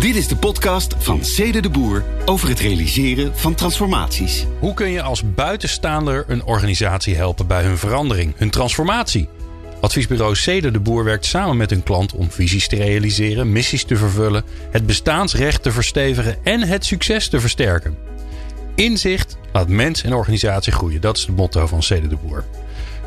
Dit is de podcast van Cede de Boer over het realiseren van transformaties. Hoe kun je als buitenstaander een organisatie helpen bij hun verandering, hun transformatie? Adviesbureau Cede de Boer werkt samen met hun klant om visies te realiseren, missies te vervullen, het bestaansrecht te verstevigen en het succes te versterken. Inzicht laat mens en organisatie groeien. Dat is het motto van Cede de Boer.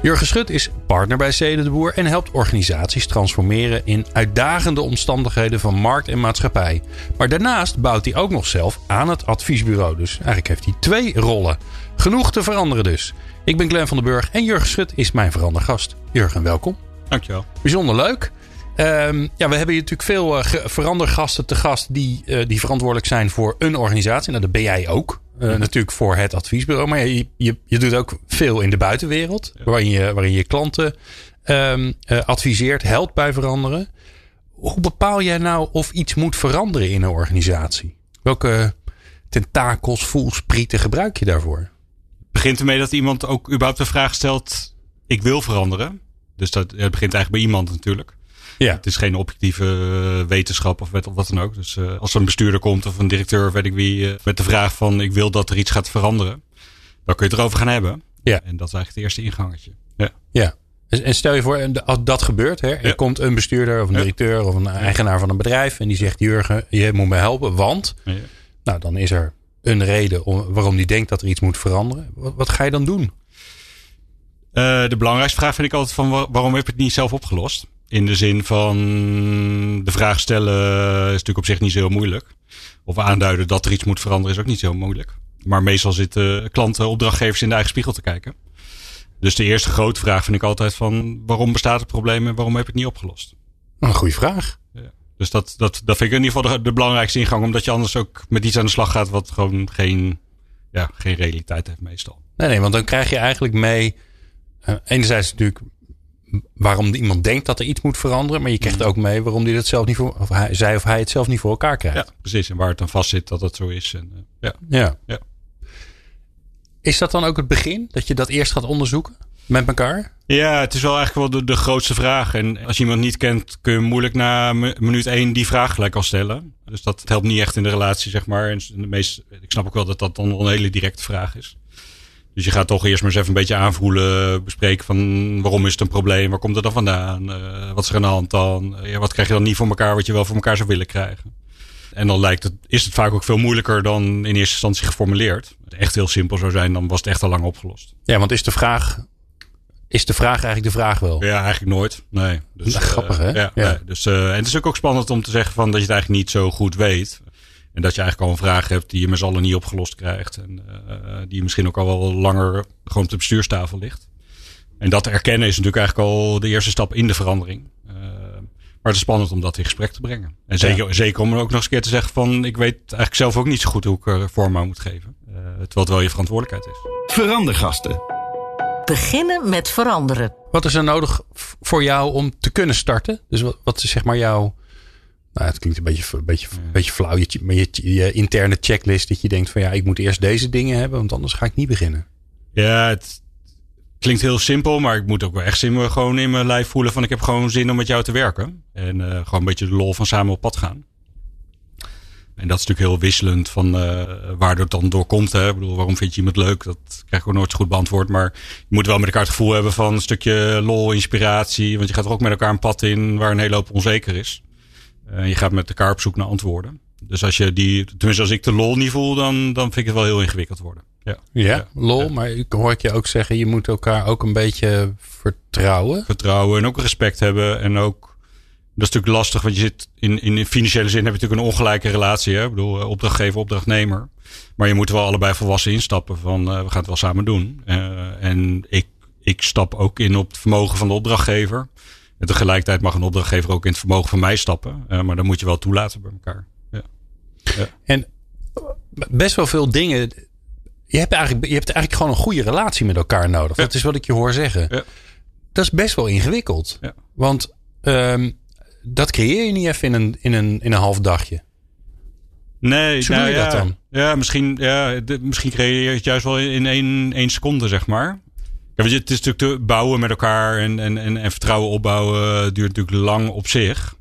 Jurgen Schut is partner bij Cede de Boer en helpt organisaties transformeren in uitdagende omstandigheden van markt en maatschappij. Maar daarnaast bouwt hij ook nog zelf aan het adviesbureau. Dus eigenlijk heeft hij twee rollen. Genoeg te veranderen dus. Ik ben Glenn van den Burg en Jurgen Schut is mijn verandergast. Jurgen, welkom. Dankjewel. Bijzonder leuk. Um, ja, we hebben hier natuurlijk veel uh, verandergasten te gast die, uh, die verantwoordelijk zijn voor een organisatie. Nou, dat ben jij ook. Uh, natuurlijk voor het adviesbureau. Maar je, je, je doet ook veel in de buitenwereld. Ja. Waarin, je, waarin je klanten um, adviseert, helpt bij veranderen. Hoe bepaal jij nou of iets moet veranderen in een organisatie? Welke tentakels, voelsprieten gebruik je daarvoor? Het begint ermee dat iemand ook überhaupt de vraag stelt: ik wil veranderen. Dus dat, het begint eigenlijk bij iemand natuurlijk. Ja. Het is geen objectieve wetenschap of wat dan ook. Dus uh, als er een bestuurder komt of een directeur of weet ik wie, uh, met de vraag van ik wil dat er iets gaat veranderen, dan kun je het erover gaan hebben. Ja. En dat is eigenlijk het eerste ingangetje. Ja. ja. En stel je voor, als dat gebeurt, hè, er ja. komt een bestuurder of een directeur ja. of een eigenaar van een bedrijf en die zegt: Jurgen, je moet me helpen, want. Ja. Nou, dan is er een reden om, waarom die denkt dat er iets moet veranderen. Wat, wat ga je dan doen? Uh, de belangrijkste vraag vind ik altijd van waarom heb je het niet zelf opgelost? In de zin van de vraag stellen is natuurlijk op zich niet zo heel moeilijk. Of aanduiden dat er iets moet veranderen is ook niet zo moeilijk. Maar meestal zitten klanten, opdrachtgevers in de eigen spiegel te kijken. Dus de eerste grote vraag vind ik altijd van waarom bestaat het probleem en waarom heb je het niet opgelost? Een goede vraag. Ja. Dus dat, dat, dat vind ik in ieder geval de, de, belangrijkste ingang. Omdat je anders ook met iets aan de slag gaat wat gewoon geen, ja, geen realiteit heeft meestal. Nee, nee, want dan krijg je eigenlijk mee... Uh, enerzijds natuurlijk waarom iemand denkt dat er iets moet veranderen. Maar je krijgt ook mee waarom die dat zelf niet voor, of hij, zij of hij het zelf niet voor elkaar krijgt. Ja, precies. En waar het dan vast zit dat het zo is. En, uh, ja. Ja. ja. Is dat dan ook het begin? Dat je dat eerst gaat onderzoeken met elkaar? Ja, het is wel eigenlijk wel de, de grootste vraag. En als je iemand niet kent, kun je moeilijk na minuut één die vraag gelijk al stellen. Dus dat helpt niet echt in de relatie, zeg maar. En de meest, ik snap ook wel dat dat dan een hele directe vraag is. Dus je gaat toch eerst maar eens even een beetje aanvoelen, bespreken van waarom is het een probleem, waar komt het dan vandaan, uh, wat is er aan de hand dan, uh, ja, wat krijg je dan niet voor elkaar wat je wel voor elkaar zou willen krijgen. En dan lijkt het, is het vaak ook veel moeilijker dan in eerste instantie geformuleerd. Het echt heel simpel zou zijn, dan was het echt al lang opgelost. Ja, want is de vraag, is de vraag eigenlijk de vraag wel? Ja, eigenlijk nooit. Nee. Dus, grappig hè? Uh, ja, ja. Nee. Dus, en het is ook, ook spannend om te zeggen van dat je het eigenlijk niet zo goed weet. En dat je eigenlijk al een vraag hebt die je met z'n allen niet opgelost krijgt. En uh, die misschien ook al wel langer gewoon op de bestuurstafel ligt. En dat erkennen is natuurlijk eigenlijk al de eerste stap in de verandering. Uh, maar het is spannend om dat in gesprek te brengen. En zeker, ja. zeker om er ook nog eens een keer te zeggen van... ik weet eigenlijk zelf ook niet zo goed hoe ik er vorm aan moet geven. Uh, terwijl het wel je verantwoordelijkheid is. Verandergasten. Beginnen met veranderen. Wat is er nodig voor jou om te kunnen starten? Dus wat, wat is zeg maar jouw nou, het klinkt een beetje, een beetje, een beetje flauw. Je, je, je, interne checklist dat je denkt van ja, ik moet eerst deze dingen hebben, want anders ga ik niet beginnen. Ja, het klinkt heel simpel, maar ik moet ook wel echt zin, gewoon in mijn lijf voelen van ik heb gewoon zin om met jou te werken. En uh, gewoon een beetje de lol van samen op pad gaan. En dat is natuurlijk heel wisselend van uh, waar het dan door komt. Hè. Ik bedoel, waarom vind je iemand leuk? Dat krijg ik ook nooit zo goed beantwoord. Maar je moet wel met elkaar het gevoel hebben van een stukje lol, inspiratie. Want je gaat er ook met elkaar een pad in waar een hele hoop onzeker is. Uh, je gaat met elkaar op zoek naar antwoorden. Dus als je die, tenminste als ik de lol niet voel, dan, dan vind ik het wel heel ingewikkeld worden. Ja, ja, ja lol, ja. maar ik hoor ik je ook zeggen, je moet elkaar ook een beetje vertrouwen. Vertrouwen en ook respect hebben. En ook, dat is natuurlijk lastig, want je zit in, in financiële zin heb je natuurlijk een ongelijke relatie. Hè? Ik bedoel, opdrachtgever, opdrachtnemer. Maar je moet wel allebei volwassen instappen van, uh, we gaan het wel samen doen. Uh, en ik, ik stap ook in op het vermogen van de opdrachtgever. En tegelijkertijd mag een opdrachtgever ook in het vermogen van mij stappen. Uh, maar dan moet je wel toelaten bij elkaar. Ja. ja. En best wel veel dingen. Je hebt, eigenlijk, je hebt eigenlijk gewoon een goede relatie met elkaar nodig. Ja. Dat is wat ik je hoor zeggen. Ja. Dat is best wel ingewikkeld. Ja. Want ehm, dat creëer je niet even in een, in een, in een half dagje. Nee, Zo doe je ja, dat dan? Ja, misschien, ja, de- misschien creëer je het juist wel in één, één seconde, zeg maar. Het is natuurlijk te bouwen met elkaar en, en, en, en vertrouwen opbouwen duurt natuurlijk lang op zich.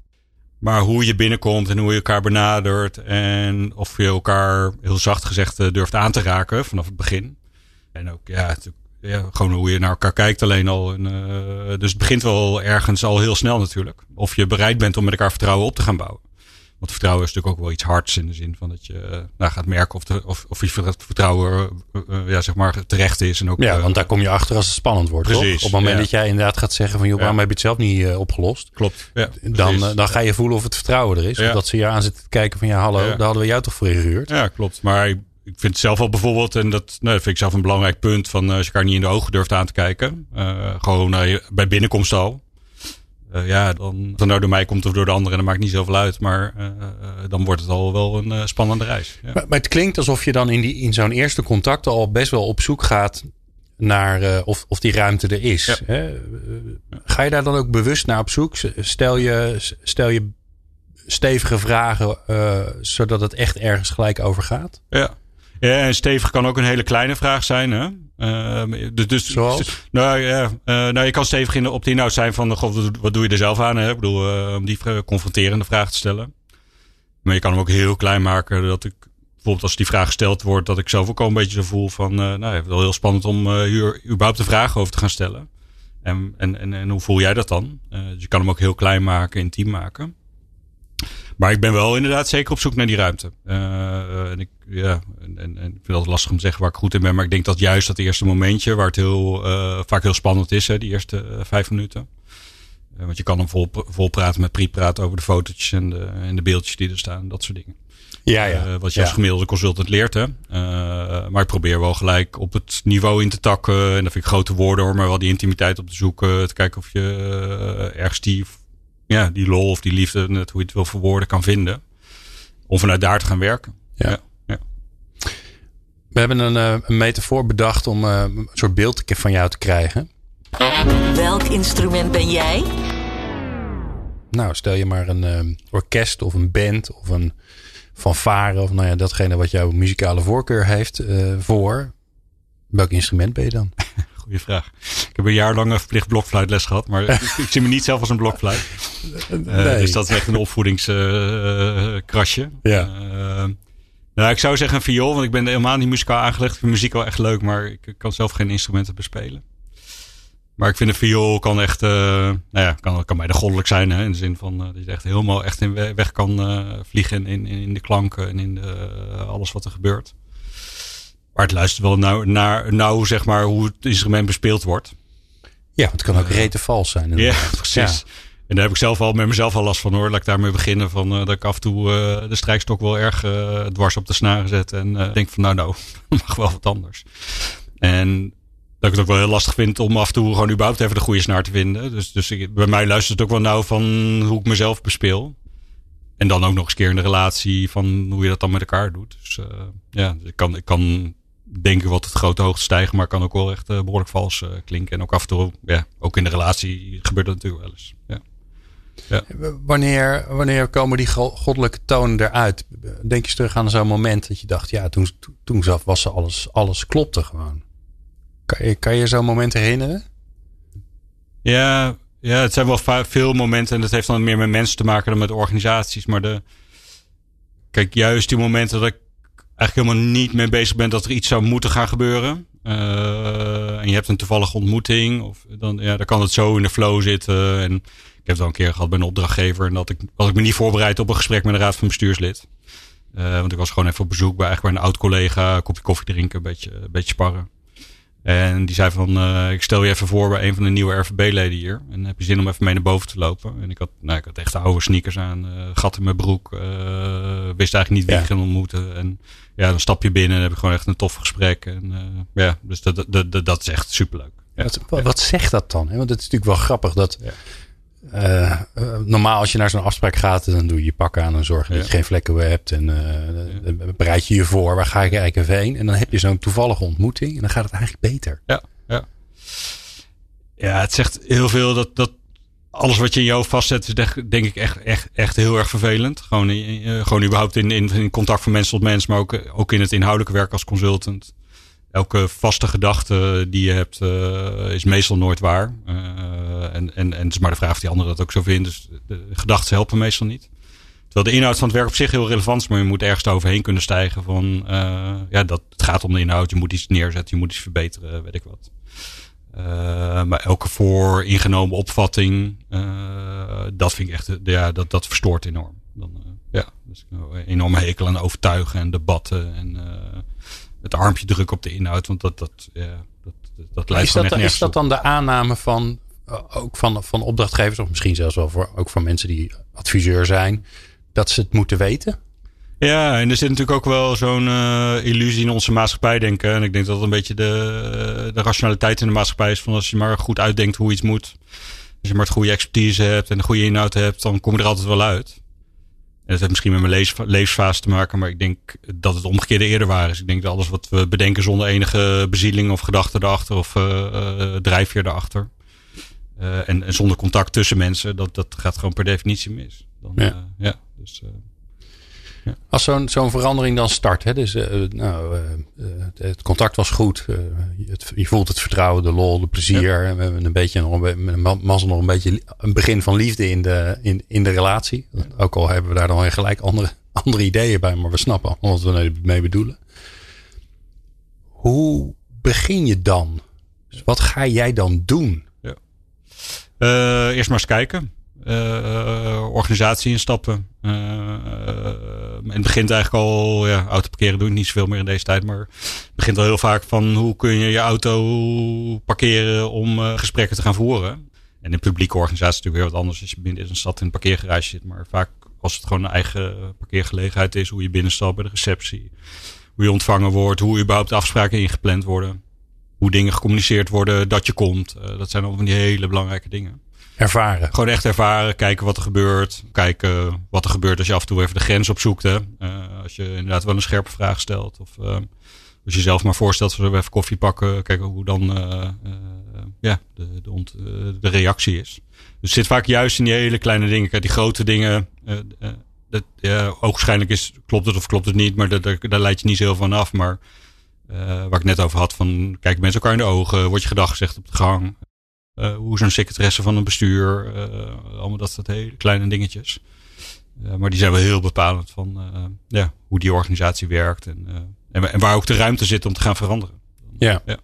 Maar hoe je binnenkomt en hoe je elkaar benadert en of je elkaar heel zacht gezegd eh, durft aan te raken vanaf het begin. En ook, ja, gewoon hoe je naar elkaar kijkt alleen al. Eh, dus het begint wel ergens al heel snel natuurlijk. Of je bereid bent om met elkaar vertrouwen op te gaan bouwen. Want vertrouwen is natuurlijk ook wel iets hards in de zin van dat je eh, nou, gaat merken of, de, of, of je vertrouwen eh, eh, ja, zeg maar terecht is. En ook, Ja, want daar kom je achter als het spannend wordt. toch? Op het moment ja. dat jij inderdaad gaat zeggen van... joh, waarom heb je het zelf niet opgelost? klopt. Ja, Dan, dan ga je voelen of het vertrouwen er is. Of dat ze je aan zitten te kijken van... ja, hallo, daar hadden we jou toch voor ingehuurd? Ja, klopt. Maar ik, ik vind het zelf wel bijvoorbeeld, en dat, nou, dat vind ik zelf een belangrijk punt, van als je elkaar niet in de ogen durft aan te kijken. gewoon bij binnenkomst al. Eh, ja, dan, het nou door mij komt of door de anderen, dat maakt niet zoveel uit. Maar eh, eh, dan wordt het al wel een spannende reis. Ja. Maar, maar het klinkt alsof je dan in, die, in zo'n eerste contact al best wel op zoek gaat naar of, of die ruimte er is. Ja. Hè? Ga je daar dan ook bewust naar op zoek? Stel je, stel je stevige vragen zodat het echt ergens gelijk over gaat? Ja. Ja, en stevig kan ook een hele kleine vraag zijn. Hè? Eh, dus, dus, Zoals? Nou ja, eh, nou, je kan stevig in de, op de inhoud zijn van, goh, wat- doe je er zelf aan? Hè? Ik bedoel, eh, om die confronterende vraag te stellen. Maar je kan hem ook heel klein maken. Dat ik, bijvoorbeeld als die vraag gesteld wordt, dat ik zelf ook al een beetje zo voel van, eh, nou, het is wel heel spannend om hier überhaupt een vraag over te gaan stellen. En, en, en, en hoe voel jij dat dan? Dus je kan hem ook heel klein maken, intiem maken. Maar ik ben wel inderdaad zeker op zoek naar die ruimte. Eh, en ik, ja, en, en, en ik vind het lastig om te zeggen waar ik goed in ben. Maar ik denk dat juist dat eerste momentje, waar het heel, eh, vaak heel spannend is, hè, die eerste eh, vijf minuten. Eh, want je kan hem vol, vol praten met pre-praat over de fotootjes en de, en de beeldjes die er staan. Dat soort dingen. Ja, Eh, wat je Ja. als gemiddelde consultant leert. Hè? Eh, maar ik probeer wel gelijk op het niveau in te takken. En dat vind ik grote woorden hoor. Maar wel die intimiteit op te zoeken. Te kijken of je eh, ergens die, ja, die lol of die liefde, net hoe je het wil verwoorden, kan vinden. Om vanuit daar te gaan werken. Ja. ja. ja. We hebben een, eh, een metafoor bedacht om eh, een soort beeld van jou te krijgen. Welk instrument ben jij? Nou, stel je maar een eh, orkest of een band of een fanfare of nou ja, datgene wat jouw muzikale voorkeur heeft eh, voor. Welk instrument ben je dan? Goeie vraag. Ik heb een jaar lang een verplicht blokfluitles gehad. Maar ik, zie me niet zelf als een blokfluit. Eh, Nee. Dus dat is echt een opvoedingskrasje. Ja. nou, ik zou zeggen een viool, want ik ben helemaal niet muzikaal aangelegd. Ik vind muziek wel echt leuk, maar ik kan zelf geen instrumenten bespelen. Maar ik vind een viool kan echt, eh, nou ja, kan, kan bijna goddelijk zijn. Hè, in de zin van eh, dat je echt helemaal echt in we- weg kan eh, vliegen in, in, in de klanken en in de, eh, alles wat er gebeurt. Maar het luistert wel nauw, naar, nauw, zeg maar, hoe het instrument bespeeld wordt. Ja, het kan ook rete vals zijn. Ja, precies. En daar heb ik zelf al met mezelf al last van hoor. Laat ik daarmee beginnen. Van, eh, dat ik af en toe eh, de strijkstok wel erg eh, dwars op de snaren zet. En eh, denk van nou nou, mag wel wat anders. En dat ik het ook wel heel lastig vind om af en toe gewoon überhaupt even de goede snaar te vinden. Dus, dus ik- bij mij luistert het ook wel nauw van hoe ik mezelf bespeel. En dan ook nog eens keer in de relatie van hoe je dat dan met elkaar doet. Dus eh, ja, dus ik kan, ik kan denken wat het grote hoogte stijgen, maar kan ook wel echt eh, behoorlijk vals eh, klinken. En ook af en toe, ja, ook in de relatie gebeurt dat natuurlijk wel eens. Ja. Wanneer, wanneer komen die go- goddelijke tonen eruit? Denk je terug aan zo'n moment dat je dacht, ja, toen, toen was ze alles, alles klopte gewoon. Kan je, kan je zo'n moment herinneren? Ja, ja, het zijn wel veel momenten en dat heeft dan meer met mensen te maken dan met organisaties. Maar de, kijk, juist die momenten dat ik eigenlijk helemaal niet mee bezig ben dat er iets zou moeten gaan gebeuren. eh, en je hebt een toevallige ontmoeting, of dan, ja, dan kan het zo in de flow zitten. En ik heb het al een keer gehad bij een opdrachtgever en dat ik, was ik me niet voorbereid op een gesprek met een raad van bestuurslid. Eh, want ik was gewoon even op bezoek bij, eigenlijk bij een oud collega, een kopje koffie drinken, een beetje, een beetje sparren. En die zei van, eh, ik stel je even voor bij een van de nieuwe RVB-leden hier. En heb je zin om even mee naar boven te lopen? En ik had, nou, ik had echt oude sneakers aan, eh, gat in mijn broek. wist eigenlijk niet wie Ja. ik ging ontmoeten. En ja, dan stap je binnen en heb je gewoon echt een tof gesprek. En eh, ja, dus dat, dat, dat, dat is echt superleuk. Ja. Wat, zegt dat dan? hè? Want het is natuurlijk wel grappig dat Ja. eh, eh, normaal als je naar zo'n afspraak gaat, dan doe je je pak aan en zorg dat Ja. je geen vlekken hebt. En bereid je je voor, waar ga ik eigenlijk heen? En dan heb je zo'n toevallige ontmoeting en dan gaat het eigenlijk beter. Ja, ja. Ja, het zegt heel veel dat, dat alles wat je in hoofd vastzet, is denk ik echt, echt, echt heel erg vervelend. Gewoon, eh, gewoon überhaupt in, in, in contact van mens tot mens, maar ook, ook in het inhoudelijke werk als consultant. Elke vaste gedachte die je hebt, eh, is meestal nooit waar. Eh, en, en, en het is maar de vraag of die anderen dat ook zo vinden. Dus de gedachten helpen meestal niet. Terwijl de inhoud van het werk op zich heel relevant is, maar je moet ergens overheen kunnen stijgen van, eh, ja, dat, het gaat om de inhoud. Je moet iets neerzetten, je moet iets verbeteren, weet ik wat. Uh, maar elke vooringenomen opvatting, uh, dat vind ik echt, ja, dat, dat verstoort enorm. Dan, uh, ja, dus een enorme hekel aan overtuigen en debatten en het armpje drukken op de inhoud, want dat, dat, ja, dat, dat leidt is dat, echt Is dat dan de aanname van, ook van, van opdrachtgevers, of misschien zelfs wel voor, ook van mensen die adviseur zijn, dat ze het moeten weten? Ja, en er zit natuurlijk ook wel zo'n uh, illusie in onze maatschappij denken. En ik denk dat dat een beetje de, de rationaliteit in de maatschappij is. Van als je maar goed uitdenkt hoe iets moet. Als je maar het goede expertise hebt en de goede inhoud hebt, dan kom je er altijd wel uit. En dat heeft misschien met mijn lees, levensfase te maken, maar ik denk dat het omgekeerde eerder waar is. Ik denk dat alles wat we bedenken zonder enige bezieling of gedachte erachter of uh, uh, drijfveer erachter. En, en, zonder contact tussen mensen, dat, dat gaat gewoon per definitie mis. Dan, ja. ja dus, ja. Als zo'n zo'n verandering dan start, hè, dus uh, nou, uh, het contact was goed, het, je voelt het vertrouwen, de lol, de plezier, ja. met een beetje nog een, mazzel nog een beetje een begin van liefde in de, in, in de relatie. Ja. Ook al hebben we daar dan gelijk andere, andere ideeën bij, maar we snappen wat we mee bedoelen. Hoe begin je dan? Dus wat ga jij dan doen? Ja. Eerst maar eens kijken. Uh, organisatie instappen. Uh, het begint eigenlijk al, ja, auto parkeren doe ik niet zoveel meer in deze tijd, maar het begint al heel vaak van hoe kun je je auto parkeren om uh, gesprekken te gaan voeren. En in publieke organisatie is natuurlijk weer wat anders als je binnen een stad in een parkeergarage zit, maar vaak als het gewoon een eigen parkeergelegenheid is, hoe je binnenstapt bij de receptie, hoe je ontvangen wordt, hoe überhaupt afspraken ingepland worden, hoe dingen gecommuniceerd worden dat je komt. dat zijn allemaal van die hele belangrijke dingen. Ervaren. Gewoon echt ervaren, kijken wat er gebeurt. Kijken wat er gebeurt als je af en toe even de grens opzoekt. Hè. Uh, als je inderdaad wel een scherpe vraag stelt. Of uh, als je zelf maar voorstelt, zullen we even koffie pakken. Kijken hoe dan uh, ja, de, de, de, reactie is. Dus zit vaak juist in die hele kleine dingen. Kijk, die grote dingen. dat, oogschijnlijk is, klopt het of klopt het niet. Maar dat, daar, daar leid je niet zo heel van af. Maar waar ik net over had. Van, kijk mensen elkaar in de ogen. Wordt je gedag gezegd op de gang. Uh, hoe een secretaresse van een bestuur? Uh, allemaal dat soort hele kleine dingetjes. Uh, maar die zijn wel heel bepalend van ja, hoe die organisatie werkt. En, en, en, waar ook de ruimte zit om te gaan veranderen. Ja. ja.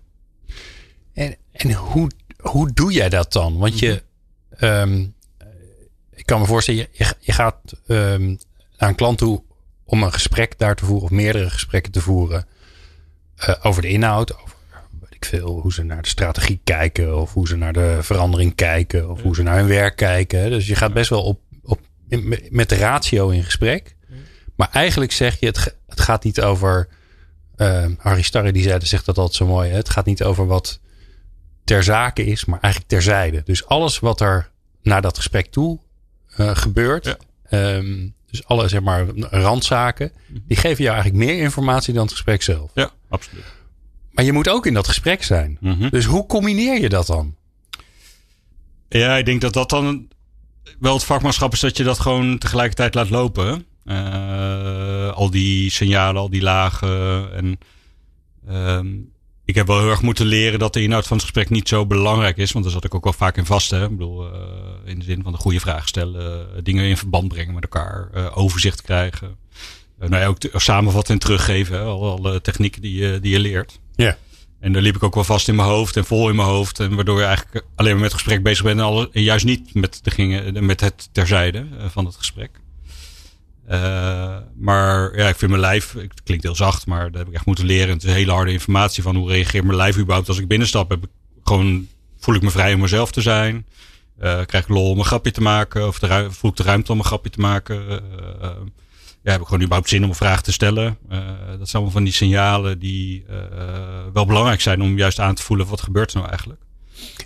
En, en hoe, hoe doe jij dat dan? Want je, um, ik kan me voorstellen, je, je gaat um, naar een klant toe om een gesprek daar te voeren of meerdere gesprekken te voeren over de inhoud, ik veel, hoe ze naar de strategie kijken, of hoe ze naar de verandering kijken, of hoe ze naar hun werk kijken. Dus je gaat best wel op, op, met de ratio in gesprek. Maar eigenlijk zeg je, het, het gaat niet over. Uh, Harry Starre die zei, zegt dat altijd zo mooi. Hè? Het gaat niet over wat ter zake is, maar eigenlijk terzijde. Dus alles wat er naar dat gesprek toe uh, gebeurt. Ja. Um, dus alle zeg maar randzaken. Die geven jou eigenlijk meer informatie dan het gesprek zelf. Ja, absoluut. Maar je moet ook in dat gesprek zijn. Mm -hmm. Dus hoe combineer je dat dan? Ja, ik denk dat dat dan wel het vakmanschap is dat je dat gewoon tegelijkertijd laat lopen. Uh, al die signalen, al die lagen. En um, ik heb wel heel erg moeten leren dat de inhoud van het gesprek niet zo belangrijk is. Want daar zat ik ook wel vaak in vast. Hè? Ik bedoel, uh, in de zin van de goede vragen stellen, dingen in verband brengen met elkaar, overzicht krijgen. nou ja, ook samenvatten en teruggeven, hè? Al, alle technieken die je, die je leert. Ja. En daar liep ik ook wel vast in mijn hoofd en vol in mijn hoofd. En waardoor je eigenlijk alleen maar met het gesprek bezig bent. En, alle, en juist niet met, de gingen, met het terzijde van het gesprek. Uh, maar ja, ik vind mijn lijf, het klinkt heel zacht, maar dat heb ik echt moeten leren. Het is hele harde informatie van hoe reageert mijn lijf überhaupt als ik binnenstap. Heb ik gewoon, voel ik me vrij om mezelf te zijn. Uh, krijg ik lol om een grapje te maken. Of de, voel ik de ruimte om een grapje te maken. Ja, heb ik gewoon überhaupt zin om een vraag te stellen. Uh, dat zijn allemaal van die signalen die uh, wel belangrijk zijn om juist aan te voelen wat gebeurt er nou eigenlijk.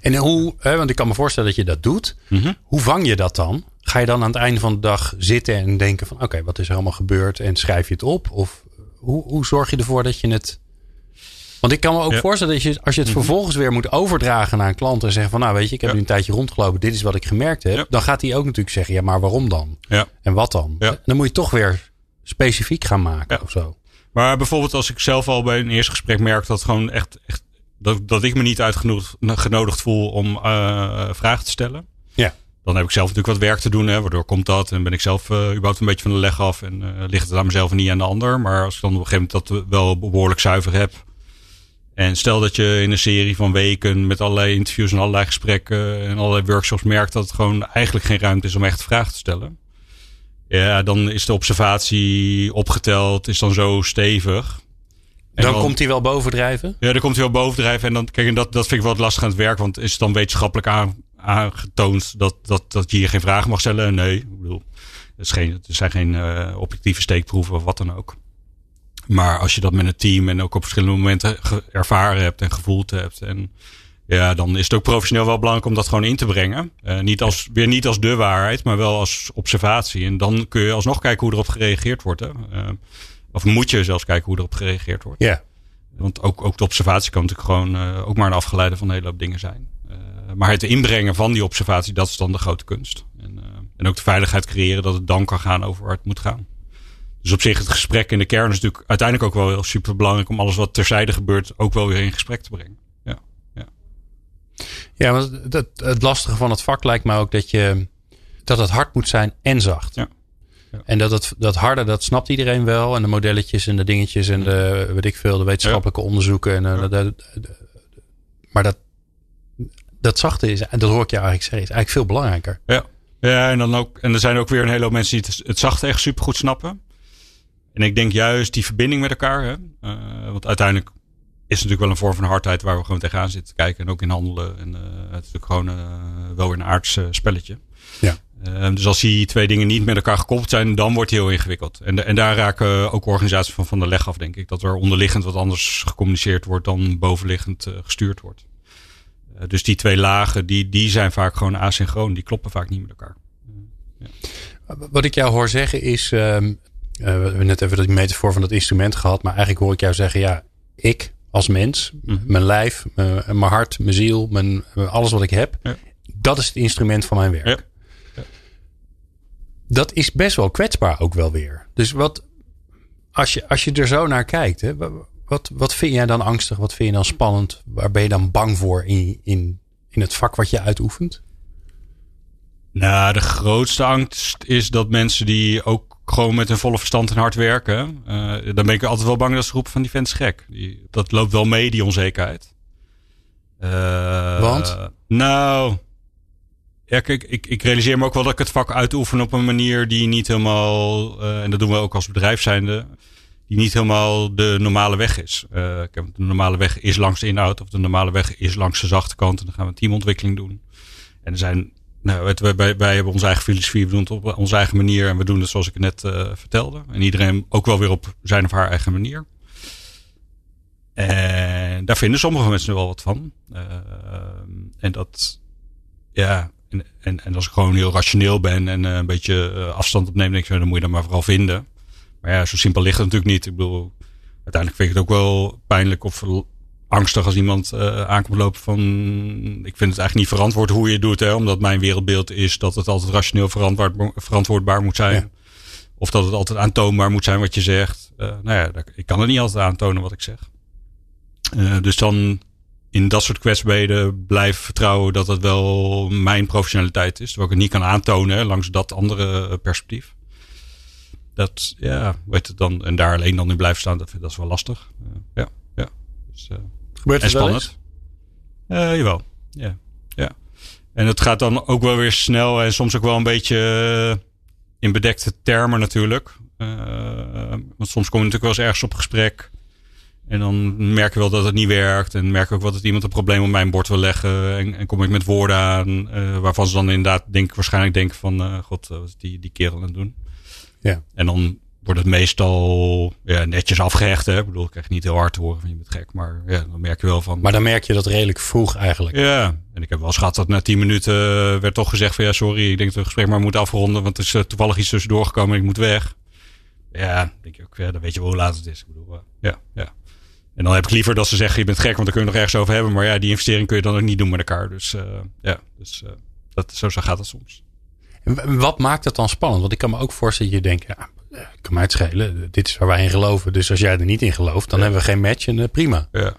En hoe, hè, want ik kan me voorstellen dat je dat doet. Mhm. Hoe vang je dat dan? Ga je dan aan het einde van de dag zitten en denken van oké, wat is er allemaal gebeurd? En schrijf je het op? Of hoe, hoe zorg je ervoor dat je het. Want ik kan me ook Ja. voorstellen dat je, als je het vervolgens weer moet overdragen naar een klant en zeggen van nou weet je, ik heb Ja. nu een tijdje rondgelopen, dit is wat ik gemerkt heb. Ja. Dan gaat hij ook natuurlijk zeggen, ja, maar waarom dan? Ja. En wat dan? Dan moet je toch weer specifiek gaan maken Ja. of zo. Maar bijvoorbeeld als ik zelf al bij een eerste gesprek merk dat gewoon echt, echt dat, dat ik me niet uitgenodigd voel om eh, vragen te stellen. Ja. Dan heb ik zelf natuurlijk wat werk te doen, hè, waardoor komt dat. En ben ik zelf eh überhaupt een beetje van de leg af. En eh, ligt het aan mezelf en niet aan de ander. Maar als ik dan op een gegeven moment dat wel behoorlijk zuiver heb. En stel dat je in een serie van weken met allerlei interviews en allerlei gesprekken en allerlei workshops merkt dat het gewoon eigenlijk geen ruimte is om echt vragen te stellen. Ja, dan is de observatie opgeteld, is dan zo stevig. En Dan, komt hij wel bovendrijven. ja, dan komt hij wel bovendrijven. En dan, kijk, en dat, dat vind ik wel lastig aan het werk. Want is het dan wetenschappelijk aan, aangetoond dat, dat, dat je hier geen vragen mag stellen? Nee, ik bedoel, het, is geen, er zijn geen eh, objectieve steekproeven of wat dan ook. Maar als je dat met een team en ook op verschillende momenten ervaren hebt en gevoeld hebt. En ja, dan is het ook professioneel wel belangrijk om dat gewoon in te brengen. Eh, niet als, weer niet als de waarheid, maar wel als observatie. En dan kun je alsnog kijken hoe erop gereageerd wordt. Hè? Eh, of moet je zelfs kijken hoe erop gereageerd wordt. Ja. Want ook, ook de observatie kan natuurlijk gewoon eh, ook maar een afgeleide van een hele hoop dingen zijn. Maar het inbrengen van die observatie, dat is dan de grote kunst. En, en ook de veiligheid creëren dat het dan kan gaan over waar het moet gaan. Dus op zich het gesprek in de kern is natuurlijk uiteindelijk ook wel heel super belangrijk om alles wat terzijde gebeurt ook wel weer in gesprek te brengen. Ja, want het, het lastige van het vak lijkt me ook dat, je, dat het hard moet zijn en zacht. Ja. Ja. En dat het dat harde, dat snapt iedereen wel. En de modelletjes en de dingetjes en de, weet ik veel, de wetenschappelijke onderzoeken. En, eh, Ja. dat- dat- maar dat, dat zachte is, en dat hoor ik je eigenlijk zeggen, is eigenlijk veel belangrijker. Ja. ja, en dan ook, en er zijn ook weer een hele hoop mensen die het, het zachte echt super goed snappen. En ik denk juist die verbinding met elkaar. Hè? eh, want uiteindelijk is natuurlijk wel een vorm van hardheid waar we gewoon tegenaan zitten te kijken. En ook in handelen. En eh, het is natuurlijk gewoon eh, wel weer een aards eh, spelletje. Ja. Eh, dus als die twee dingen niet met elkaar gekoppeld zijn, dan wordt het heel ingewikkeld. En, de- en daar raken ook organisaties van, van de leg af, denk ik. Dat er onderliggend wat anders gecommuniceerd wordt dan bovenliggend gestuurd wordt. Dus die twee lagen, die, die zijn vaak gewoon asynchroon. Die kloppen vaak niet met elkaar. Wat ik jou hoor zeggen is, ehm, eh, we hebben net even dat metafoor van dat instrument gehad. Maar eigenlijk hoor ik jou zeggen, ja, ik als mens, mijn lijf, mijn, mijn hart, mijn ziel, mijn, alles wat ik heb. Ja. Dat is het instrument van mijn werk. Ja. Dat is best wel kwetsbaar ook wel weer. Dus wat, als je, als je er zo naar kijkt, hè, wa- wat, wat vind jij dan angstig? Wat vind je dan spannend? Waar ben je dan bang voor in, in, in het vak wat je uitoefent? Nou, de grootste angst is dat mensen die ook gewoon met hun volle verstand en hard werken. eh, dan ben ik altijd wel bang dat ze roepen van die vent is gek. Die, dat loopt wel mee, die onzekerheid. Eh, Want? Nou, ja, kijk, ik, ik realiseer me ook wel dat ik het vak uitoefen op een manier die niet helemaal, eh, en dat doen we ook als bedrijf zijnde, die niet helemaal de normale weg is. Ik heb- de normale weg is langs de inhoud of de normale weg is langs de zachte kant. En dan gaan we teamontwikkeling doen. En er zijn, nou, het- wij, wij, hebben onze eigen filosofie, we doen het op onze eigen manier en we doen het zoals ik net eh, vertelde. En iedereen ook wel weer op zijn of haar eigen manier. En daar vinden sommige mensen wel wat van. Eh, en dat, ja, en, en, als ik gewoon heel rationeel ben en eh, een beetje afstand opneem, denk ik, dan moet je dat maar vooral vinden. Maar ja, zo simpel ligt het natuurlijk niet. Ik bedoel, uiteindelijk vind ik het ook wel pijnlijk of angstig als iemand eh, aankomt lopen van... Ik vind het eigenlijk niet verantwoord hoe je het doet. Hè, omdat mijn wereldbeeld is dat het altijd rationeel verantwoord, verantwoordbaar moet zijn. Ja. Of dat het altijd aantoonbaar moet zijn wat je zegt. Eh, nou ja, ik kan het niet altijd aantonen wat ik zeg. Eh, dus dan in dat soort kwetsbaarheden blijf vertrouwen dat het wel mijn professionaliteit is. Terwijl ik het niet kan aantonen hè, langs dat andere perspectief. Dat, ja, weet het dan, en daar alleen dan in blijven staan, dat, dat is wel lastig. Ja, ja. Dus, Gebeurt en spannend. Eh, jawel, ja, ja. En het gaat dan ook wel weer snel en soms ook wel een beetje eh, in bedekte termen natuurlijk. Eh, want soms kom je natuurlijk wel eens ergens op gesprek. En dan merk je wel dat het niet werkt. En merk ik ook wel dat iemand een probleem op mijn bord wil leggen. En, en kom ik met woorden aan. waarvan ze dan inderdaad denk, waarschijnlijk denken van... God, wat is die, die kerel aan het doen? Ja. En dan wordt het meestal ja, netjes afgehecht. Hè? Ik bedoel, ik krijg niet heel hard te horen van je bent gek. Maar ja, dan merk je wel van... Maar dan merk je dat redelijk vroeg eigenlijk. Ja, en ik heb wel eens gehad dat na tien minuten eh, werd toch gezegd van... Ja, sorry, ik denk dat het gesprek maar moet afronden. Want er is uh, toevallig iets tussendoor gekomen en ik moet weg. Ja, denk je ook, ja, dan weet je wel hoe laat het is. Ik bedoel, uh, ja, ja. En dan heb ik liever dat ze zeggen, je bent gek, want dan kun je nog ergens over hebben. Maar ja, die investering kun je dan ook niet doen met elkaar. Dus ja, dus, dat, zo, gaat het soms. En wat maakt het dan spannend? Want ik kan me ook voorstellen dat je denkt, ja, kan mij het schelen. Dit is waar wij in geloven. Dus als jij er niet in gelooft, dan ja. hebben we geen match en uh, prima. Ja.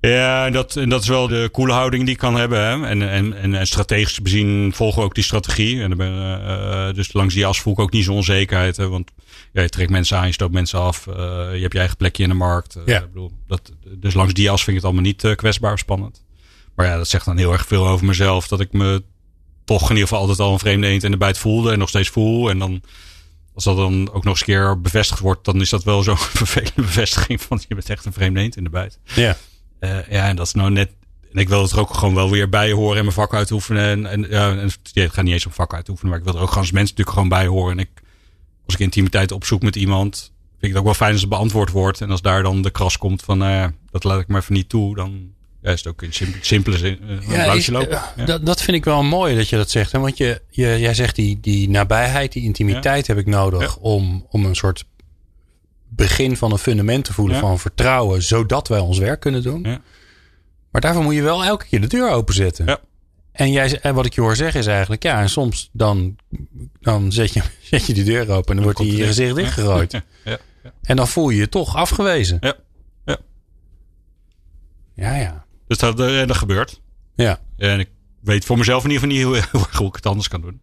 Ja, en dat, en dat is wel de coole houding die ik kan hebben. Hè? En, en, en strategisch bezien volgen we ook die strategie. En ben, uh, dus langs die as voel ik ook niet zo'n onzekerheid. Hè? Want ja, je trekt mensen aan, je stoot mensen af. Uh, je hebt je eigen plekje in de markt. ja. ik bedoel, dat, dus langs die as vind ik het allemaal niet kwetsbaar of spannend. Maar ja, dat zegt dan heel erg veel over mezelf. Dat ik me toch in ieder geval altijd al een vreemde eend in de bijt voelde. En nog steeds voel. En dan als dat dan ook nog eens een keer bevestigd wordt, dan is dat wel zo'n vervelende bevestiging van je bent echt een vreemde eend in de bijt. Ja. Uh, ja, en dat is nou net. En ik wil het er ook gewoon wel weer bij horen en mijn vak uitoefenen. En, en, ja, en het gaat niet eens om vak uitoefenen, maar ik wil er ook gewoon als mensen natuurlijk gewoon bij horen. En ik, als ik intimiteit opzoek met iemand, vind ik het ook wel fijn als het beantwoord wordt. En als daar dan de kras komt van, uh, dat laat ik maar even niet toe, dan ja, is het ook in simpele, simpele zin een ja, is, lopen. Ja. Dat, dat vind ik wel mooi dat je dat zegt. Hè? Want je, je, jij zegt die, die nabijheid, die intimiteit ja. heb ik nodig om, om een soort begin van een fundament te voelen van vertrouwen, zodat wij ons werk kunnen doen. Maar daarvoor moet je wel elke keer de deur openzetten. Ja. En, jij, en wat ik je hoor zeggen is eigenlijk, ja, en soms dan, dan zet, je, zet je die deur open en dan, wordt die je gezicht dichtgegooid. Ja. En dan voel je je toch afgewezen. Ja. Ja. Ja, ja. Dus dat, uh, dat gebeurt. Ja. En ik weet voor mezelf in ieder geval niet hoe, hoe ik het anders kan doen.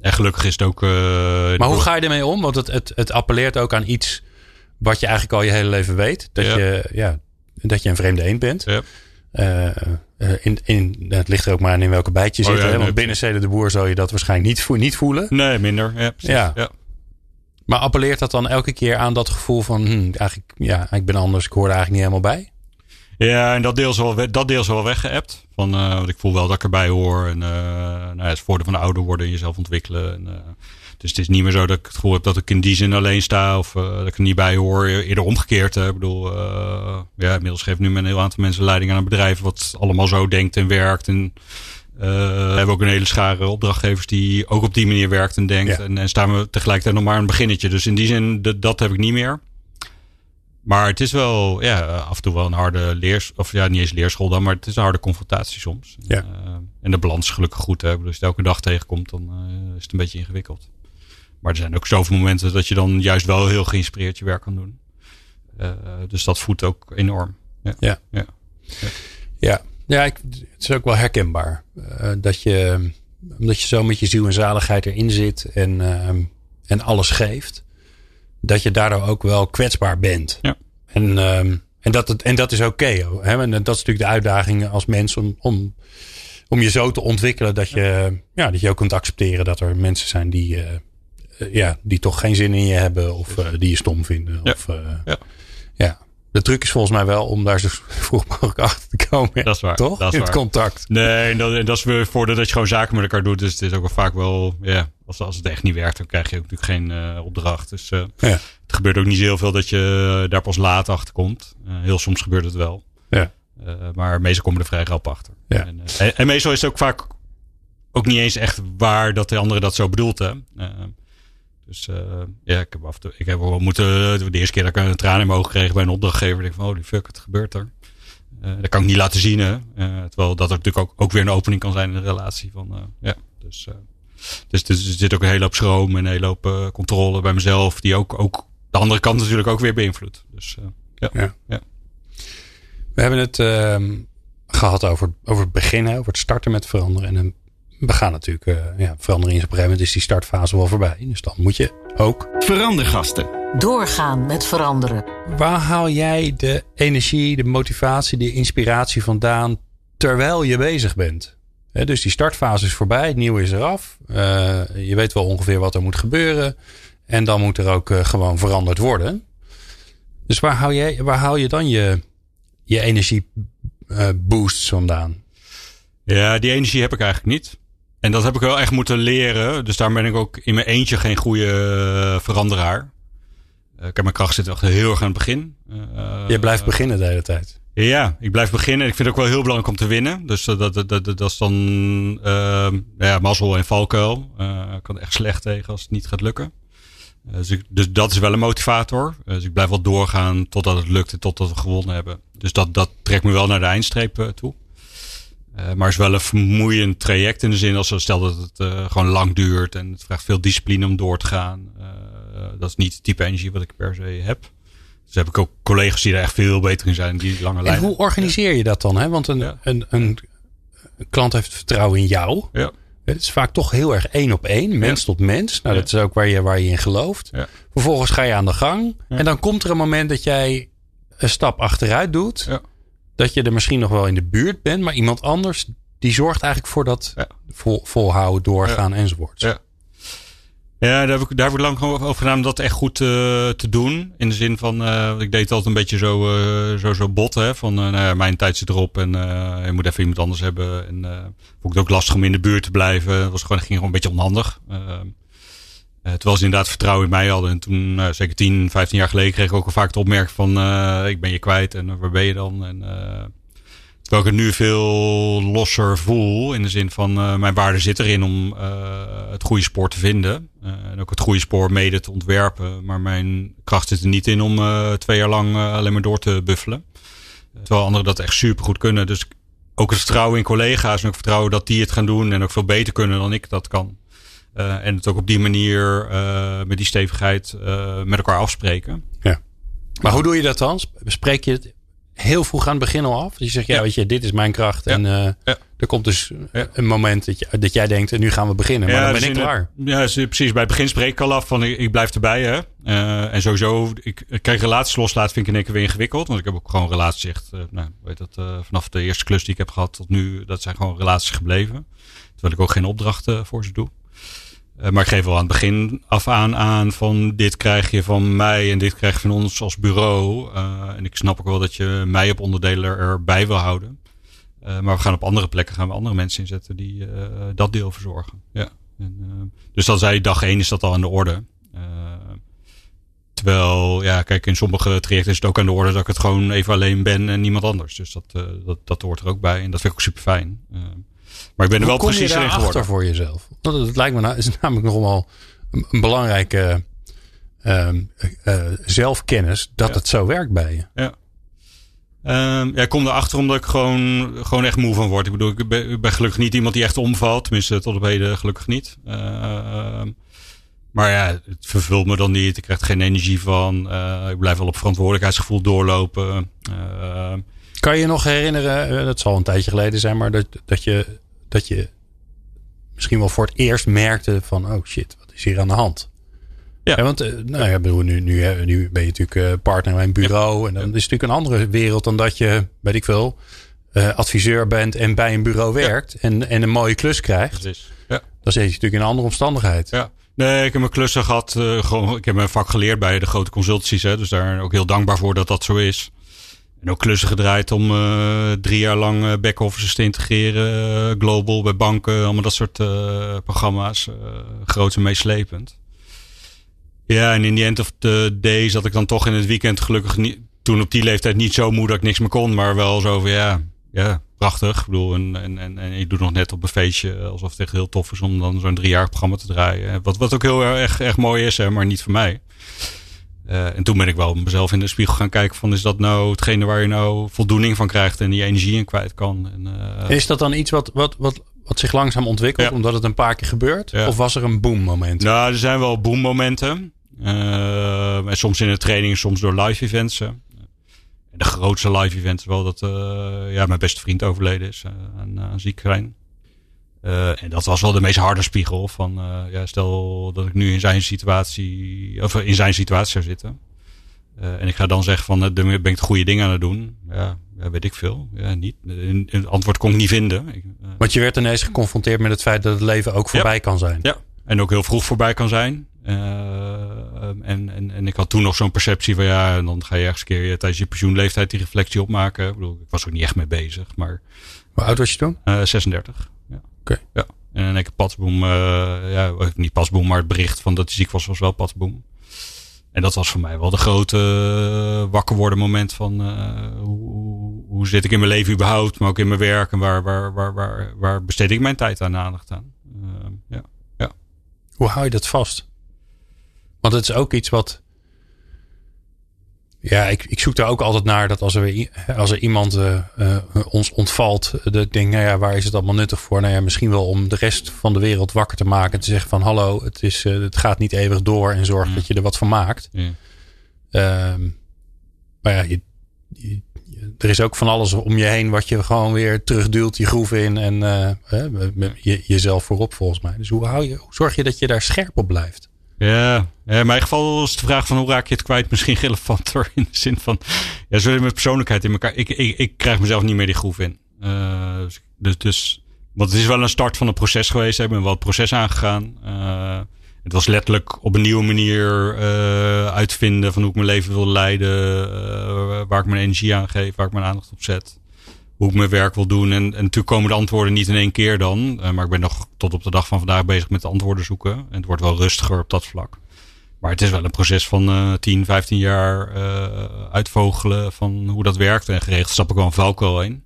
En gelukkig is het ook. Uh, maar hoe ga je ermee om? Want het, het, het appelleert ook aan iets wat je eigenlijk al je hele leven weet. Dat, Ja. je, ja, dat je een vreemde eend bent. Ja. Uh, in, in, het ligt er ook maar aan in welke bijt je Oh, zit. ja, hè? Want binnen Zeden de Boer zal je dat waarschijnlijk niet, vo- niet voelen. Nee, minder. Ja, precies. Ja. ja. Maar appelleert dat dan elke keer aan dat gevoel van... Hm, eigenlijk, ja, ik ben anders, ik hoor er eigenlijk niet helemaal bij? Ja, en dat deel is wel, we- dat deel is wel weggeëpt. Van, eh, want ik voel wel dat ik erbij hoor. En uh, nou ja, het voordeel van ouder worden en jezelf ontwikkelen. En, uh, dus het is niet meer zo dat ik het gevoel heb dat ik in die zin alleen sta. Of uh, dat ik er niet bij hoor. Eerder omgekeerd. Hè. Ik bedoel, uh, ja, inmiddels geeft nu een heel aantal mensen leiding aan een bedrijf. Wat allemaal zo denkt en werkt. En uh, we hebben ook een hele schare opdrachtgevers die ook op die manier werkt en denkt. Ja. En, en staan we tegelijkertijd nog maar een beginnetje. Dus in die zin, dat, dat heb ik niet meer. Maar het is wel ja, af en toe wel een harde leers... Of ja, niet eens leerschool dan, maar het is een harde confrontatie soms. Ja. Uh, en de balans is gelukkig goed. Hè? Als je het elke dag tegenkomt, dan uh, is het een beetje ingewikkeld. Maar er zijn ook zoveel momenten dat je dan juist wel heel geïnspireerd je werk kan doen. Uh, dus dat voedt ook enorm. Ja. Ja. ja. Ja, ja ik, het is ook wel herkenbaar. Dat je, omdat je zo met je ziel en zaligheid erin zit en, uh, en alles geeft, dat je daardoor ook wel kwetsbaar bent. Ja. En, um, en, dat, en dat is oké. Okay, en dat is natuurlijk de uitdaging als mens om, om, om je zo te ontwikkelen dat je, ja, dat je ook kunt accepteren dat er mensen zijn die, uh, ja, die toch geen zin in je hebben of uh, die je stom vinden. Ja. Of, ja. ja. De truc is volgens mij wel om daar zo vroeg mogelijk achter te komen. Dat is waar. Toch? Dat is In het contact. Nee, en dat, en dat is weer voordeel dat je gewoon zaken met elkaar doet. Dus het is ook wel vaak wel, ja, als, als het echt niet werkt, dan krijg je ook natuurlijk geen uh, opdracht. Dus ja. het gebeurt ook niet heel veel dat je daar pas laat achter komt. Heel soms gebeurt het wel. Ja. Maar meestal komen er vrij rap achter. Ja. En, en, en, meestal is het ook vaak ook niet eens echt waar dat de andere dat zo bedoelt. Hè? Dus uh, ja, ik heb af toe, ik heb wel moeten, de eerste keer dat ik een traan in mijn ogen kreeg bij een opdrachtgever, denk ik van, holy fuck, het gebeurt er. Uh, dat kan ik niet laten zien, hè. Uh, terwijl dat er natuurlijk ook, ook weer een opening kan zijn in de relatie. Van, ja, dus, dus, dus er zit ook een hele hoop schroom en een hele hoop uh, controle bij mezelf, die ook, ook de andere kant natuurlijk ook weer beïnvloedt. Dus ja. Ja. ja. We hebben het ehm, gehad over, over het beginnen, over het starten met veranderen. En we gaan natuurlijk, uh, ja, veranderen is op een gegeven moment is die startfase wel voorbij. Dus dan moet je ook. Verandergasten. Doorgaan met veranderen. Waar haal jij de energie, de motivatie, de inspiratie vandaan terwijl je bezig bent? He, dus die startfase is voorbij, het nieuwe is eraf. Uh, je weet wel ongeveer wat er moet gebeuren. En dan moet er ook uh, gewoon veranderd worden. Dus waar haal je, waar haal je dan je, je energie uh, boosts vandaan? Ja, die energie heb ik eigenlijk niet. En dat heb ik wel echt moeten leren. Dus daar ben ik ook in mijn eentje geen goede veranderaar. kijk, mijn kracht zit echt heel erg aan het begin. Je blijft beginnen de hele tijd. Ja, ik blijf beginnen. Ik vind het ook wel heel belangrijk om te winnen. Dus dat, dat, dat, dat, is dan uh, ja, mazzel en valkuil. Uh, kan echt slecht tegen als het niet gaat lukken. Uh, dus, dus, dat is wel een motivator. dus ik blijf wel doorgaan totdat het lukt en totdat we gewonnen hebben. Dus dat, dat trekt me wel naar de eindstreep toe. maar is wel een vermoeiend traject in de zin als stel dat het gewoon lang duurt en het vraagt veel discipline om door te gaan. dat is niet het type energie wat ik per se heb. Dus heb ik ook collega's die er echt veel beter in zijn. Die lange lijnen. En hoe organiseer je dat dan? Hè? Want een, een, een, klant heeft vertrouwen in jou. Ja. Het is vaak toch heel erg één op één, mens tot mens. Nou, dat is ook waar je, waar je in gelooft. Vervolgens ga je aan de gang. En dan komt er een moment dat jij een stap achteruit doet. Dat je er misschien nog wel in de buurt bent. Maar iemand anders, die zorgt eigenlijk voor dat vol, volhouden, doorgaan enzovoort. Ja. Ja, daar heb ik, daar heb ik lang over gedaan om dat echt goed uh, te doen. In de zin van, uh, ik deed het altijd een beetje zo, uh, zo, zo bot. Hè, van, nou ja, mijn tijd zit erop en je moet even iemand anders hebben. En vond ik het ook lastig om in de buurt te blijven. Het was gewoon, ging gewoon een beetje onhandig. terwijl ze inderdaad vertrouwen in mij hadden. En toen, zeker 10, 15 jaar geleden, kreeg ik ook al vaak de opmerking van... ik ben je kwijt en waar ben je dan? En Terwijl ik het nu veel losser voel. In de zin van uh, mijn waarde zit erin om uh, het goede spoor te vinden. Uh, en ook het goede spoor mede te ontwerpen. Maar mijn kracht zit er niet in om twee jaar lang alleen maar door te buffelen. terwijl anderen dat echt super goed kunnen. Dus ook het vertrouwen in collega's. En ook vertrouwen dat die het gaan doen. En ook veel beter kunnen dan ik dat kan. en het ook op die manier met die stevigheid met elkaar afspreken. Ja. Maar hoe doe je dat dan? Bespreek je het heel vroeg aan het begin al af. Je zegt, ja, weet je, dit is mijn kracht. En uh, er komt dus een moment dat, je, dat jij denkt, en nu gaan we beginnen. Maar dan ben dus ik klaar. ja, precies. Bij het begin spreek ik al af van, ik, ik blijf erbij. Hè. Uh, en sowieso, ik, krijg relaties loslaten vind ik in één keer weer ingewikkeld. Want ik heb ook gewoon relaties echt, uh, nou, weet dat, vanaf de eerste klus die ik heb gehad tot nu, dat zijn gewoon relaties gebleven. Terwijl ik ook geen opdrachten voor ze doe. Uh, maar ik geef wel aan het begin af aan aan van dit krijg je van mij en dit krijg je van ons als bureau. Uh, en ik snap ook wel dat je mij op onderdelen erbij wil houden. Uh, maar we gaan op andere plekken gaan we andere mensen inzetten die dat deel verzorgen. Ja. En, dus dan zei dag één is dat al aan de orde. terwijl, ja, kijk, in sommige trajecten is het ook aan de orde dat ik het gewoon even alleen ben en niemand anders. Dus dat, dat, dat hoort er ook bij. En dat vind ik ook super fijn. Maar ik ben er wel precies in geworden. voor jezelf? Dat, dat lijkt me nou, is namelijk nog wel een, belangrijke uh, uh, zelfkennis dat het zo werkt bij je. Ja. Um, ja, ik kom erachter omdat ik gewoon, gewoon echt moe van word. Ik bedoel, ik ben, ik ben gelukkig niet iemand die echt omvalt. Tenminste, tot op heden gelukkig niet. Uh, maar ja, het vervult me dan niet. Ik krijg er geen energie van. Uh, ik blijf wel op verantwoordelijkheidsgevoel doorlopen. Kan je nog herinneren, dat zal een tijdje geleden zijn, maar dat, dat je dat je misschien wel voor het eerst merkte van, oh shit, wat is hier aan de hand? Ja, want uh, nou ja, bedoel, nu, nu, nu ben je natuurlijk partner bij een bureau. En dan is het natuurlijk een andere wereld dan dat je, weet ik veel, uh, adviseur bent en bij een bureau werkt en, en een mooie klus krijgt. Precies. Ja. Dan zit je natuurlijk in een andere omstandigheid. Ja. Nee, ik heb mijn klussen gehad. gewoon, ik heb mijn vak geleerd bij de grote consultancies. Hè, dus daar ook heel dankbaar voor dat dat zo is. En ook klussen gedraaid om uh, drie jaar lang uh, back-offices te integreren. Uh, global bij banken, allemaal dat soort programma's. groot en meeslepend. Ja, en in the end of the day zat ik dan toch in het weekend gelukkig niet. Toen op die leeftijd niet zo moe dat ik niks meer kon. Maar wel zo van ja, ja prachtig. Ik bedoel, en, en, en, en ik doe nog net op een feestje alsof het echt heel tof is om dan zo'n drie jaar programma te draaien. Wat, wat ook heel erg, echt mooi is, hè, maar niet voor mij. Uh, en toen ben ik wel mezelf in de spiegel gaan kijken van is dat nou hetgene waar je nou voldoening van krijgt en die energie in kwijt kan. En, uh, is dat dan iets wat, wat, wat, wat zich langzaam ontwikkelt omdat het een paar keer gebeurt? Of was er een boommoment? Nou, er zijn wel boommomenten. Uh, en soms in de training, soms door live events. En de grootste live event is wel dat ja, mijn beste vriend overleden is aan, aan ziekkrijn. Uh, en dat was wel de meest harde spiegel van, uh, ja, stel dat ik nu in zijn situatie, of in zijn situatie zou zitten. Uh, en ik ga dan zeggen van, dan ben ik de goede dingen aan het doen. Ja, ja weet ik veel. Ja, niet. Het antwoord kon ik niet vinden. Want je werd ineens geconfronteerd met het feit dat het leven ook voorbij kan zijn. Ja, en ook heel vroeg voorbij kan zijn. en, en, en ik had toen nog zo'n perceptie van, ja, en dan ga je ergens een keer tijdens je pensioenleeftijd die reflectie opmaken. Ik bedoel, ik was ook niet echt mee bezig, maar... Hoe oud was je toen? 36. Okay. Ja. En ik patsboom, uh, ja, niet pasboom, maar het bericht van dat hij ziek was, was wel patsboom. En dat was voor mij wel de grote uh, wakker worden moment van hoe, hoe zit ik in mijn leven überhaupt, maar ook in mijn werk en waar, waar, waar, waar, waar besteed ik mijn tijd aan aandacht aan. ja, ja. Hoe hou je dat vast? Want het is ook iets wat ja, ik, ik zoek daar ook altijd naar dat als er, als er iemand uh, uh, ons ontvalt, dat ik denk, nou ja, waar is het allemaal nuttig voor? Nou ja, misschien wel om de rest van de wereld wakker te maken. En te zeggen van hallo, het, is, uh, het gaat niet eeuwig door en zorg mm. dat je er wat van maakt. Mm. maar ja, je, je, er is ook van alles om je heen wat je gewoon weer terugduwt, je groef in en je, jezelf voorop volgens mij. Dus hoe, hou je, hoe zorg je dat je daar scherp op blijft? Ja, in mijn geval is de vraag van hoe raak je het kwijt misschien relevanter. In de zin van, ja, zo met persoonlijkheid in elkaar. Ik, ik, ik krijg mezelf niet meer die groef in. Uh, dus, dus, want het is wel een start van een proces geweest. Ik ben wel het proces aangegaan. Uh, het was letterlijk op een nieuwe manier uh, uitvinden van hoe ik mijn leven wil leiden. waar ik mijn energie aan geef, waar ik mijn aandacht op zet hoe ik mijn werk wil doen. En, en natuurlijk komen de antwoorden niet in één keer dan. Uh, maar ik ben nog tot op de dag van vandaag bezig met de antwoorden zoeken. En het wordt wel rustiger op dat vlak. Maar het is wel een proces van uh, 10, 15 jaar uh, uitvogelen van hoe dat werkt. En geregeld stap ik wel een valkuil in.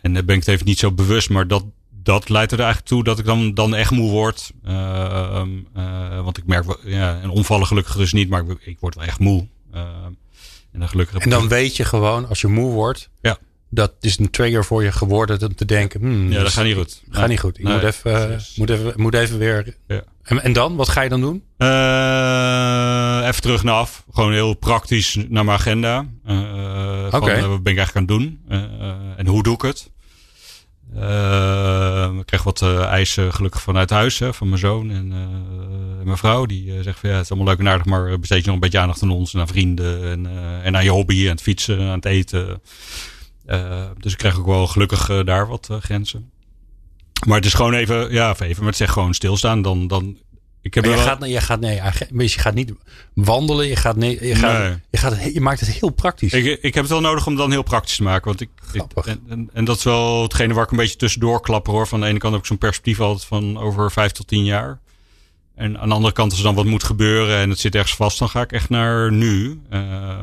En daar ben ik het even niet zo bewust. Maar dat, dat leidt er eigenlijk toe dat ik dan, dan echt moe word. Uh, want ik merk, ja, en omvallen gelukkig dus niet, maar ik, ik word wel echt moe. en dan, gelukkig en dan weet je gewoon, als je moe wordt, ja dat is een trigger voor je geworden om te denken. Hmm, ja, dat gaat niet goed. Gaat niet goed. Ik moet, even, moet, even, moet even weer. Ja. En, en dan? Wat ga je dan doen? Uh, even terug naar af. Gewoon heel praktisch naar mijn agenda. Uh, Oké. Okay. wat ben ik eigenlijk aan het doen? Uh, en hoe doe ik het? ik krijg wat eisen gelukkig vanuit huis. Hè, van mijn zoon en mijn vrouw. Die zegt van ja, het is allemaal leuk en aardig. Maar besteed je nog een beetje aandacht aan ons en aan vrienden. En, en aan je hobby. En het fietsen, aan het eten. Uh, dus ik krijg ook wel gelukkig uh, daar wat uh, grenzen. Maar het is gewoon even, ja, even, maar het zegt gewoon stilstaan. Dan, dan, ik heb je, wel... gaat, je gaat, nee, je gaat niet wandelen. Je, gaat, nee, je, gaat, nee. je, gaat, je maakt het heel praktisch. Ik, ik heb het wel nodig om het dan heel praktisch te maken. Want ik, ik en, en, en, dat is wel hetgene waar ik een beetje tussendoor klapper hoor. Van de ene kant heb ik zo'n perspectief altijd van over vijf tot tien jaar. En aan de andere kant, als er dan wat moet gebeuren en het zit ergens vast, dan ga ik echt naar nu. Uh,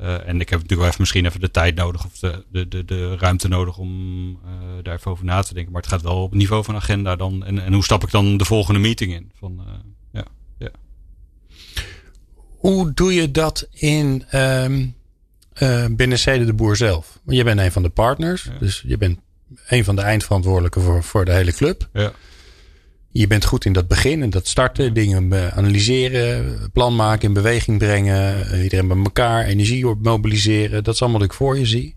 uh, en ik heb natuurlijk wel even misschien even de tijd nodig of de, de, de, de ruimte nodig om uh, daar even over na te denken. Maar het gaat wel op het niveau van agenda dan. En, en hoe stap ik dan de volgende meeting in? Van, uh, ja, ja. Hoe doe je dat in um, binnen Zede de Boer zelf? Want je bent een van de partners. Ja. Dus je bent een van de eindverantwoordelijken voor, voor de hele club. Ja je bent goed in dat begin en dat starten, dingen analyseren, plan maken, in beweging brengen, eh, iedereen bij elkaar, energie mobiliseren. Dat is allemaal wat ik voor je zie.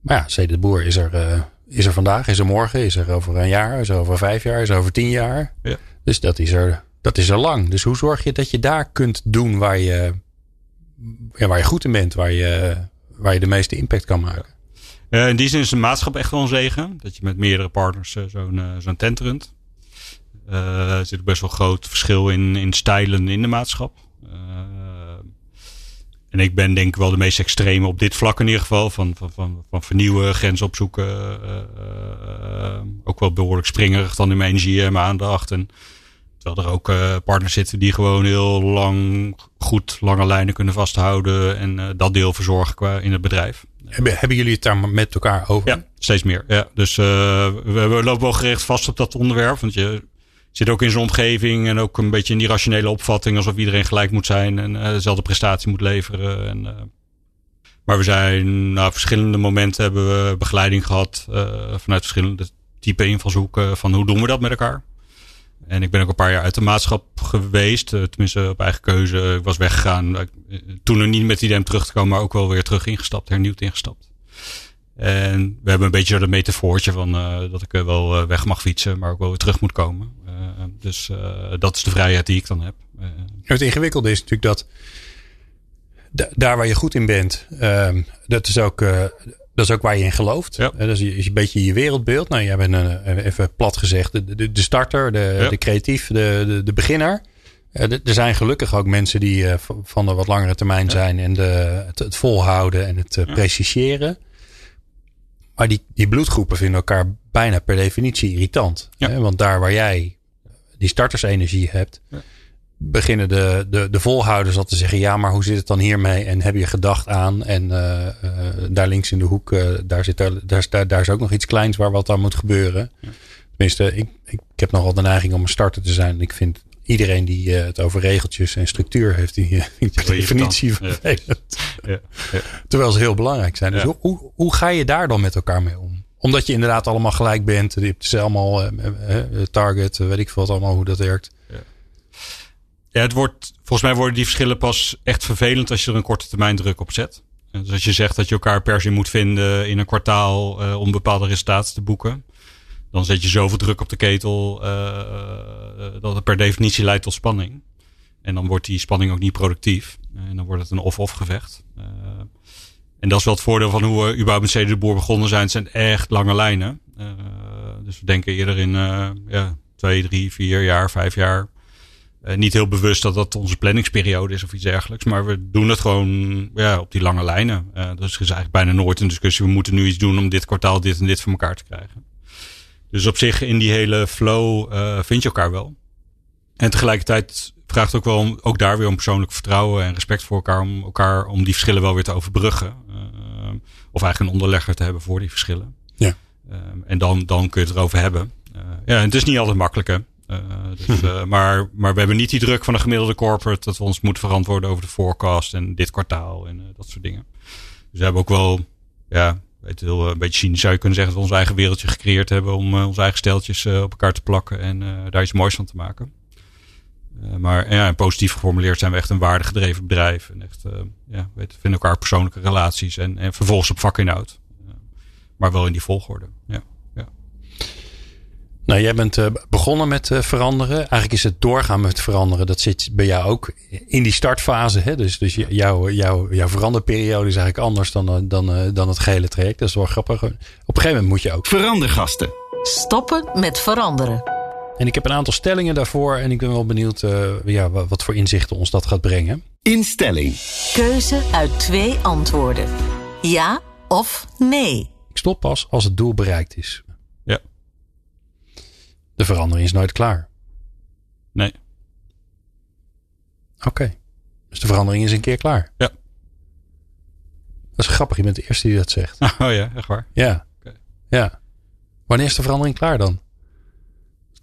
Maar ja, Zede de Boer is er, uh, is er vandaag, is er morgen, is er over een jaar, is er over vijf jaar, is er over tien jaar. Ja. Dus dat is, er, dat is er lang. Dus hoe zorg je dat je daar kunt doen waar je, ja, waar je goed in bent, waar je, waar je de meeste impact kan maken? Uh, in die zin is de maatschap echt wel een zegen. Dat je met meerdere partners zo'n zo'n tent runt. Uh, er zit best wel groot verschil in, in stijlen in de maatschappij. Uh, en ik ben denk ik wel de meest extreme op dit vlak in ieder geval. Van, van, van, van vernieuwen, grenzen opzoeken. Uh, ook wel behoorlijk springerig dan in mijn energie en mijn aandacht. En terwijl er ook partners zitten die gewoon heel lang goed lange lijnen kunnen vasthouden. En dat deel verzorgen qua in het bedrijf. Hebben, hebben jullie het daar met elkaar over? Ja, steeds meer. Ja, dus we, we lopen wel gericht vast op dat onderwerp. Want je zit ook in zijn omgeving en ook een beetje in die rationele opvatting alsof iedereen gelijk moet zijn en uh, dezelfde prestatie moet leveren. En, uh, maar we zijn, na verschillende momenten hebben we begeleiding gehad uh, vanuit verschillende type invalshoeken van hoe doen we dat met elkaar. En ik ben ook een paar jaar uit de maatschap geweest, tenminste op eigen keuze. Ik was weggegaan, toen er niet met om terug te komen, maar ook wel weer terug ingestapt, hernieuwd ingestapt. En we hebben een beetje dat metafoortje van dat ik wel weg mag fietsen, maar ook wel weer terug moet komen. Uh, dus uh, dat is de vrijheid die ik dan heb. het ingewikkelde is natuurlijk dat daar waar je goed in bent, ehm, dat, is ook, dat is ook waar je in gelooft. Ja. dat is een beetje je wereldbeeld. Nou, jij bent even plat gezegd de, de, de starter, de, ja. de creatief, de, de, de beginner. er zijn gelukkig ook mensen die van de wat langere termijn zijn en de, het, het volhouden en het preciseren. Maar die, die bloedgroepen vinden elkaar bijna per definitie irritant. Want daar waar jij die startersenergie hebt, ja. beginnen de, de, de volhouders al te zeggen: ja, maar hoe zit het dan hiermee? En heb je gedacht aan? En uh, uh, daar links in de hoek, uh, daar, zit daar, daar, daar is ook nog iets kleins waar wat aan moet gebeuren. Ja. Tenminste, ik, ik, ik heb nogal de neiging om een starter te zijn. Ik vind iedereen die het over regeltjes en structuur heeft, die, die definitie vervelend. Ja. Ja. Terwijl ze heel belangrijk zijn. Dus hoe, hoe, hoe ga je daar dan met elkaar mee om? Omdat je inderdaad allemaal gelijk bent. Je hebt allemaal target, weet ik wat allemaal hoe dat werkt. Ja, het wordt, volgens mij worden die verschillen pas echt vervelend als je er een korte termijn druk op zet. Dus als je zegt dat je elkaar per se moet vinden in een kwartaal om bepaalde resultaten te boeken, dan zet je zoveel druk op de ketel dat het per definitie leidt tot spanning. En dan wordt die spanning ook niet productief. En dan wordt het een of-of gevecht. En dat is wel het voordeel van hoe we überhaupt met de Boer begonnen zijn. Het zijn echt lange lijnen. dus we denken eerder in ja, twee, drie, vier jaar, vijf jaar uh, niet heel bewust dat dat onze planningsperiode is of iets dergelijks. Maar we doen het gewoon ja, op die lange lijnen. Uh, dus is eigenlijk bijna nooit een discussie. We moeten nu iets doen om dit kwartaal dit en dit voor elkaar te krijgen. Dus op zich in die hele flow uh, vind je elkaar wel. En tegelijkertijd vraagt ook wel om, ook daar weer om persoonlijk vertrouwen en respect voor elkaar. Om elkaar om die verschillen wel weer te overbruggen. of eigenlijk een onderlegger te hebben voor die verschillen. Ja. en dan, dan kun je het erover hebben. ja, en het is niet altijd makkelijk hè. Uh, dus, uh, maar, maar we hebben niet die druk van een gemiddelde corporate dat we ons moeten verantwoorden over de forecast en dit kwartaal en dat soort dingen. Dus we hebben ook wel, ja, weet heel, een beetje cynisch zou je kunnen zeggen dat we ons eigen wereldje gecreëerd hebben om onze eigen steltjes op elkaar te plakken en daar iets moois van te maken. Maar ja, positief geformuleerd zijn we echt een waardegedreven bedrijf en echt, ja, weet, vinden elkaar persoonlijke relaties en, en vervolgens op vakinhoud. maar wel in die volgorde, ja. Nou, jij bent uh, begonnen met uh, veranderen. Eigenlijk is het doorgaan met veranderen. Dat zit bij jou ook in die startfase. Hè? Dus, dus jouw, jouw, jouw veranderperiode is eigenlijk anders dan, uh, dan, dan het gehele traject. Dat is wel grappig. Op een gegeven moment moet je ook. Verandergasten. Stoppen met veranderen. En ik heb een aantal stellingen daarvoor. En ik ben wel benieuwd ja, wat voor inzichten ons dat gaat brengen. Instelling. Keuze uit twee antwoorden. Ja of nee. Ik stop pas als het doel bereikt is. De verandering is nooit klaar. Nee. Oké. Okay. Dus de verandering is een keer klaar. Ja. Dat is grappig. Je bent de eerste die dat zegt. Oh ja, echt waar? Ja. Okay. Ja. Wanneer is de verandering klaar dan?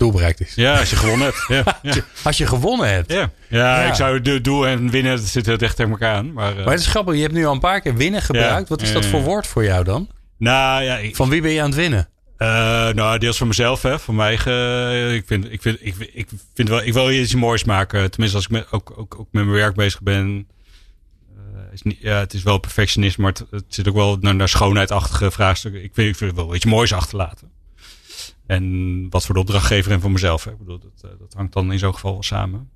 Doel bereikt is. Ja, als je gewonnen hebt. Ja. ja. Als je gewonnen hebt. Ja. Ja, ik zou de doel en winnen, dat zit echt tegen elkaar aan. Maar, uh... maar het is grappig. Je hebt nu al een paar keer winnen gebruikt. Wat is dat voor woord voor jou dan? Nou ja. Ik... Van wie ben je aan het winnen? Uh, nou, deels voor mezelf, hè. Voor mij, uh, ik vind, ik vind, ik, ik vind wel, ik wil iets moois maken. Tenminste, als ik met, ook, ook, ook met mijn werk bezig ben. Uh, is niet, ja, het is wel perfectionisme, maar het, het zit ook wel naar, naar schoonheidachtige vraagstukken. Ik vind, ik wel iets moois achterlaten. En wat voor de opdrachtgever en voor mezelf. Ik bedoel, dat, dat hangt dan in zo'n geval wel samen.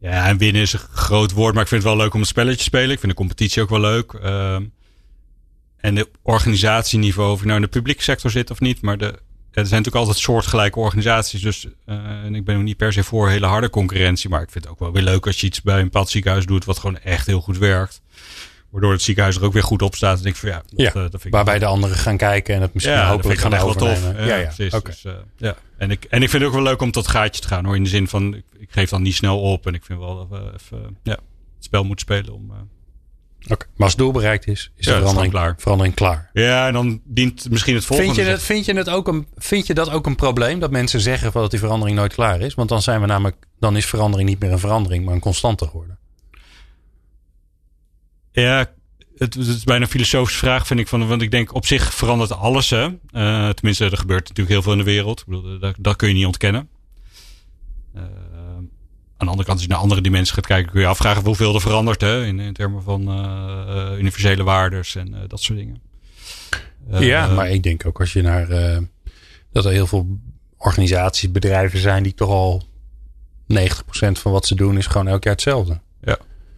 Ja, en winnen is een groot woord, maar ik vind het wel leuk om een spelletje te spelen. Ik vind de competitie ook wel leuk. Uh, en de organisatieniveau, of je nou in de publieke sector zit of niet, maar er zijn natuurlijk altijd soortgelijke organisaties. Dus uh, en ik ben ook niet per se voor hele harde concurrentie. Maar ik vind het ook wel weer leuk als je iets bij een bepaald doet wat gewoon echt heel goed werkt. Waardoor het ziekenhuis er ook weer goed op staat. En ik van ja, dat, ja dat vind ik waarbij de anderen gaan kijken en het misschien ja, hopelijk gaan overnemen. Tof. Ja, ja, ja. Precies. Okay. Dus, uh, ja. En, ik, en ik vind het ook wel leuk om tot gaatje te gaan hoor. In de zin van, ik, ik geef dan niet snel op. En ik vind wel dat we even ja, het spel moeten spelen om Okay. Maar als het doel bereikt is, is ja, de verandering klaar. verandering klaar. Ja, en dan dient misschien het volgende. Vind je, het, vind, je het ook een, vind je dat ook een probleem? Dat mensen zeggen dat die verandering nooit klaar is? Want dan zijn we namelijk, dan is verandering niet meer een verandering, maar een constante geworden. Ja, het, is bijna een filosofische vraag, vind ik. Van, want ik denk op zich verandert alles. Hè? Uh, tenminste, er gebeurt natuurlijk heel veel in de wereld. Ik bedoel, dat, kun je niet ontkennen. Uh, aan de andere kant, als je naar andere dimensies gaat kijken, kun je afvragen hoeveel er verandert hè, in, in termen van uh, universele waardes en dat soort dingen. ja, maar ik denk ook als je naar dat er heel veel organisaties, bedrijven zijn die toch al 90% van wat ze doen is gewoon elk jaar hetzelfde.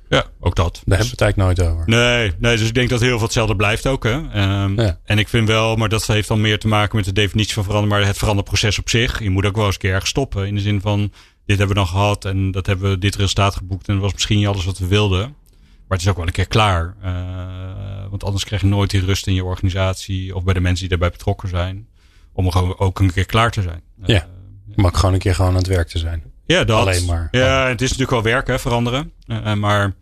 Ja. Ook dat. Daar hebben we het eigenlijk nooit over. Nee, nee, dus ik denk dat heel veel hetzelfde blijft ook. Hè. Um, ja. En ik vind wel, maar dat heeft dan meer te maken met de definitie van veranderen, maar het veranderproces op zich. Je moet ook wel eens een keer ergens stoppen. In de zin van, dit hebben we dan gehad en dat hebben we dit resultaat geboekt. En dat was misschien niet alles wat we wilden. Maar het is ook wel een keer klaar. Uh, want anders krijg je nooit die rust in je organisatie of bij de mensen die daarbij betrokken zijn. Om gewoon ook een keer klaar te zijn. Ja, uh, ja. maar gewoon een keer gewoon aan het werk te zijn. Ja, dat. Alleen maar. Ja, het is natuurlijk wel werk, hè, veranderen. Uh, maar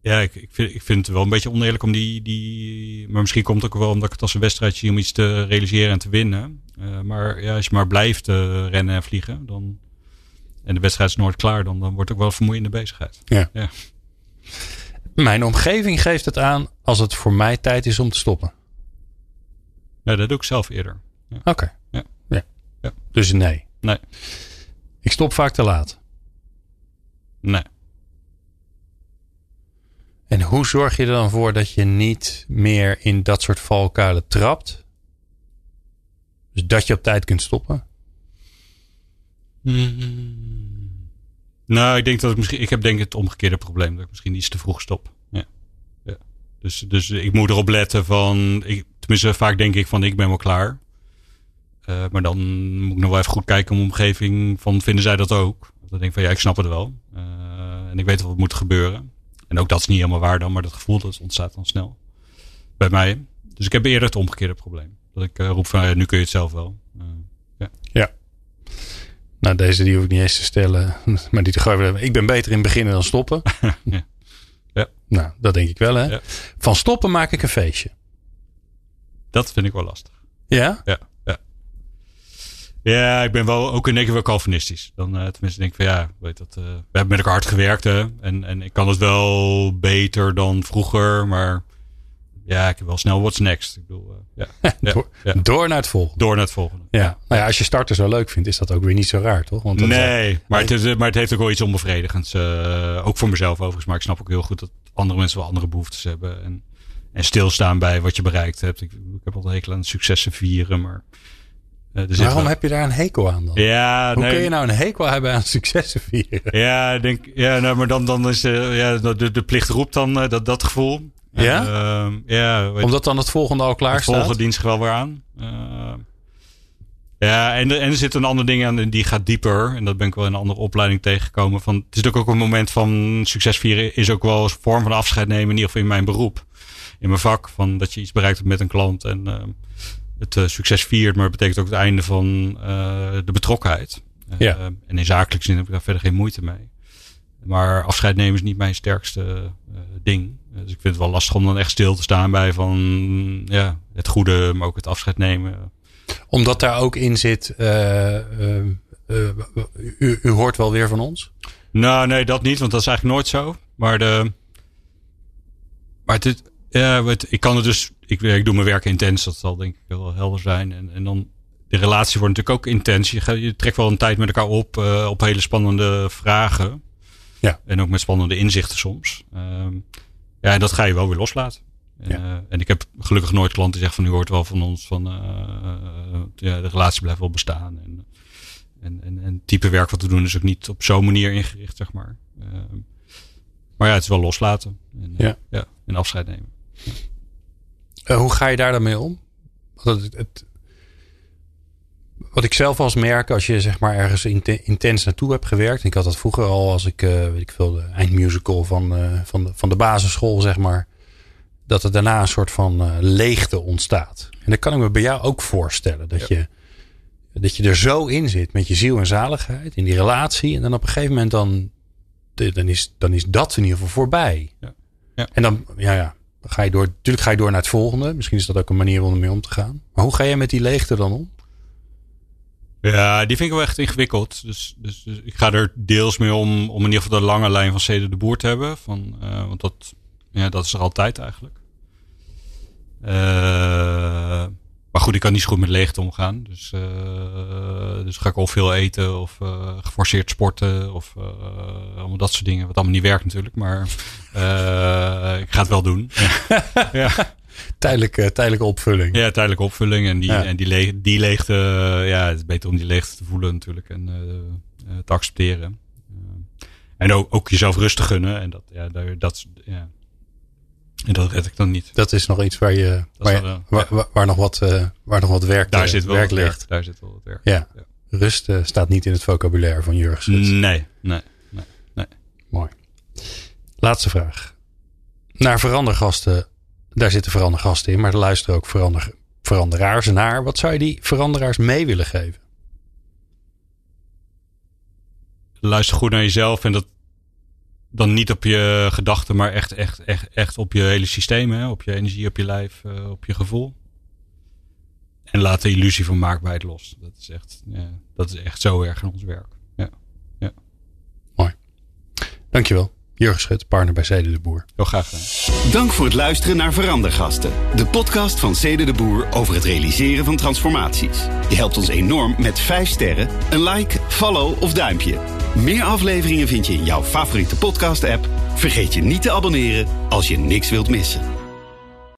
ja, ik, ik, vind, ik vind het wel een beetje oneerlijk om die, die. Maar misschien komt het ook wel omdat ik het als een wedstrijd zie om iets te realiseren en te winnen. Uh, maar ja, als je maar blijft uh, rennen en vliegen, dan. En de wedstrijd is nooit klaar, dan, dan wordt het ook wel vermoeiende bezigheid. Ja. ja. Mijn omgeving geeft het aan als het voor mij tijd is om te stoppen. Ja, dat doe ik zelf eerder. Ja. Oké. Okay. Ja. Ja. ja. Dus nee. Nee. Ik stop vaak te laat. Nee. En hoe zorg je er dan voor dat je niet meer in dat soort valkuilen trapt? Dus dat je op tijd kunt stoppen? Mm. Nou, ik denk dat ik misschien. Ik heb denk ik het omgekeerde probleem. Dat ik misschien iets te vroeg stop. Ja. ja. Dus, dus ik moet erop letten van. Ik, tenminste, vaak denk ik van ik ben wel klaar. Uh, maar dan moet ik nog wel even goed kijken om omgeving van vinden zij dat ook? Dan denk ik van ja, ik snap het wel. Uh, en ik weet wat moet gebeuren. En ook dat is niet helemaal waar dan, maar dat gevoel dat ontstaat dan snel bij mij. Dus ik heb eerder het omgekeerde probleem. Dat ik uh, roep van ja, nu kun je het zelf wel. ja. ja. Nou, deze die hoef ik niet eens te stellen. Maar die te gooien. Ik ben beter in beginnen dan stoppen. ja. ja. Nou, dat denk ik wel hè. Ja. Van stoppen maak ik een feestje. Dat vind ik wel lastig. Ja? Ja. Ja, ik ben wel ook in één keer wel Calvinistisch. Dan uh, tenminste denk ik van ja, weet dat, uh, we hebben met elkaar hard gewerkt hè. En, en ik kan het wel beter dan vroeger. Maar ja, ik heb wel snel what's next. Ik bedoel, uh, ja. door, ja. door naar het volgende. Door naar het volgende. Ja. Nou ja, als je starter zo leuk vindt, is dat ook weer niet zo raar, toch? Want nee, maar, het is, maar het heeft ook wel iets onbevredigends. Uh, ook voor mezelf overigens. Maar ik snap ook heel goed dat andere mensen wel andere behoeftes hebben. En, en stilstaan bij wat je bereikt hebt. Ik, ik heb altijd hekel aan successen vieren, maar... Uh, Waarom heb je daar een hekel aan dan? Ja, Hoe nee. kun je nou een hekel hebben aan successen vieren? Ja, ik denk, ja nou, maar dan, dan is uh, ja, de, de plicht roept dan uh, dat, dat gevoel. Ja? Uh, ja Omdat dan het volgende al klaar het staat? volgende dienst wel weer aan. ja, en, en er zit een ander ding aan die gaat dieper. En dat ben ik wel in een andere opleiding tegengekomen. Van, het is natuurlijk ook een moment van succes vieren. Is ook wel een vorm van afscheid nemen. In ieder geval in mijn beroep. In mijn vak. Van dat je iets bereikt hebt met een klant. En uh, het uh, succes viert. Maar het betekent ook het einde van uh, de betrokkenheid. Ja. en in zakelijk zin heb ik daar verder geen moeite mee. Maar afscheid nemen is niet mijn sterkste ding. Dus ik vind het wel lastig om dan echt stil te staan bij van ja, het goede, maar ook het afscheid nemen. Omdat daar ook in zit, u, u, hoort wel weer van ons? Nou, nee, dat niet, want dat is eigenlijk nooit zo. Maar de. Maar het, ja, het, ik kan het dus. Ik, ik doe mijn werk intens, dat zal denk ik wel helder zijn. En, en dan. De relatie wordt natuurlijk ook intens. Je, je trekt wel een tijd met elkaar op, op hele spannende vragen. Ja. En ook met spannende inzichten soms. Um, ja, en dat ga je wel weer loslaten. En, Ja. uh, en ik heb gelukkig nooit klanten die zeggen van u hoort wel van ons van uh, ja, de relatie blijft wel bestaan. En, en, en, en het type werk wat we doen is ook niet op zo'n manier ingericht, zeg maar. Uh, maar ja, het is wel loslaten. En, Ja. ja, en afscheid nemen. Uh, hoe ga je daar dan mee om? Want het, het, wat ik zelf als merk, als je zeg maar ergens intens naartoe hebt gewerkt. Ik had dat vroeger al als ik, uh, weet ik veel, de eindmusical van, uh, van, de, van de basisschool, zeg maar. Dat er daarna een soort van leegte ontstaat. En dat kan ik me bij jou ook voorstellen. Dat, Ja. je, dat je er zo in zit met je ziel en zaligheid, in die relatie. En dan op een gegeven moment dan, dan, is, dan is dat in ieder geval voorbij. Ja. Ja. En dan, ja, ja, ga je door. Natuurlijk ga je door naar het volgende. Misschien is dat ook een manier om ermee om te gaan. Maar hoe ga jij met die leegte dan om? Ja, die vind ik wel echt ingewikkeld. Dus, dus, dus ik ga er deels mee om, om in ieder geval de lange lijn van Cede de Boer te hebben. Van, uh, want dat, ja, dat is er altijd eigenlijk. Uh, maar goed, ik kan niet zo goed met leegte omgaan. Dus, uh, dus ga ik of veel eten of geforceerd sporten of allemaal dat soort dingen. Wat allemaal niet werkt natuurlijk, maar ik ga het wel doen. ja. ja. Tijdelijke, tijdelijke opvulling. Ja, tijdelijke opvulling. En die, Ja. en die, le die leegte, ja, het is beter om die leegte te voelen natuurlijk en te accepteren. En ook, ook jezelf rustig gunnen. En dat, ja, dat, ja. En dat red ik dan niet. Dat is nog iets waar, je, waar, je, wel, ja. waar, nog wat, uh, waar nog wat werk, Daar zit wel werk wat ligt. werk. Daar zit wel wat werk. Ja. Rust uh, staat niet in het vocabulaire van Jurgens. Nee, nee, nee, nee. Mooi. Laatste vraag. Naar verandergasten, daar zitten verandergasten in, maar er luisteren ook verander, veranderaars naar. Wat zou je die veranderaars mee willen geven? luister goed naar jezelf en dat dan niet op je gedachten, maar echt, echt, echt, echt op je hele systeem, hè? op je energie, op je lijf, uh, op je gevoel. En laat de illusie van maakbaarheid los. Dat is echt, ja, dat is echt zo erg in ons werk. Ja. ja. Mooi. Dankjewel. Jurgen Schut, partner bij Zede de Boer. Heel graag gedaan. Dank voor het luisteren naar Verandergasten. De podcast van Zede de Boer over het realiseren van transformaties. Je helpt ons enorm met 5 sterren, een like, follow of duimpje. Meer afleveringen vind je in jouw favoriete podcast app. Vergeet je niet te abonneren als je niks wilt missen.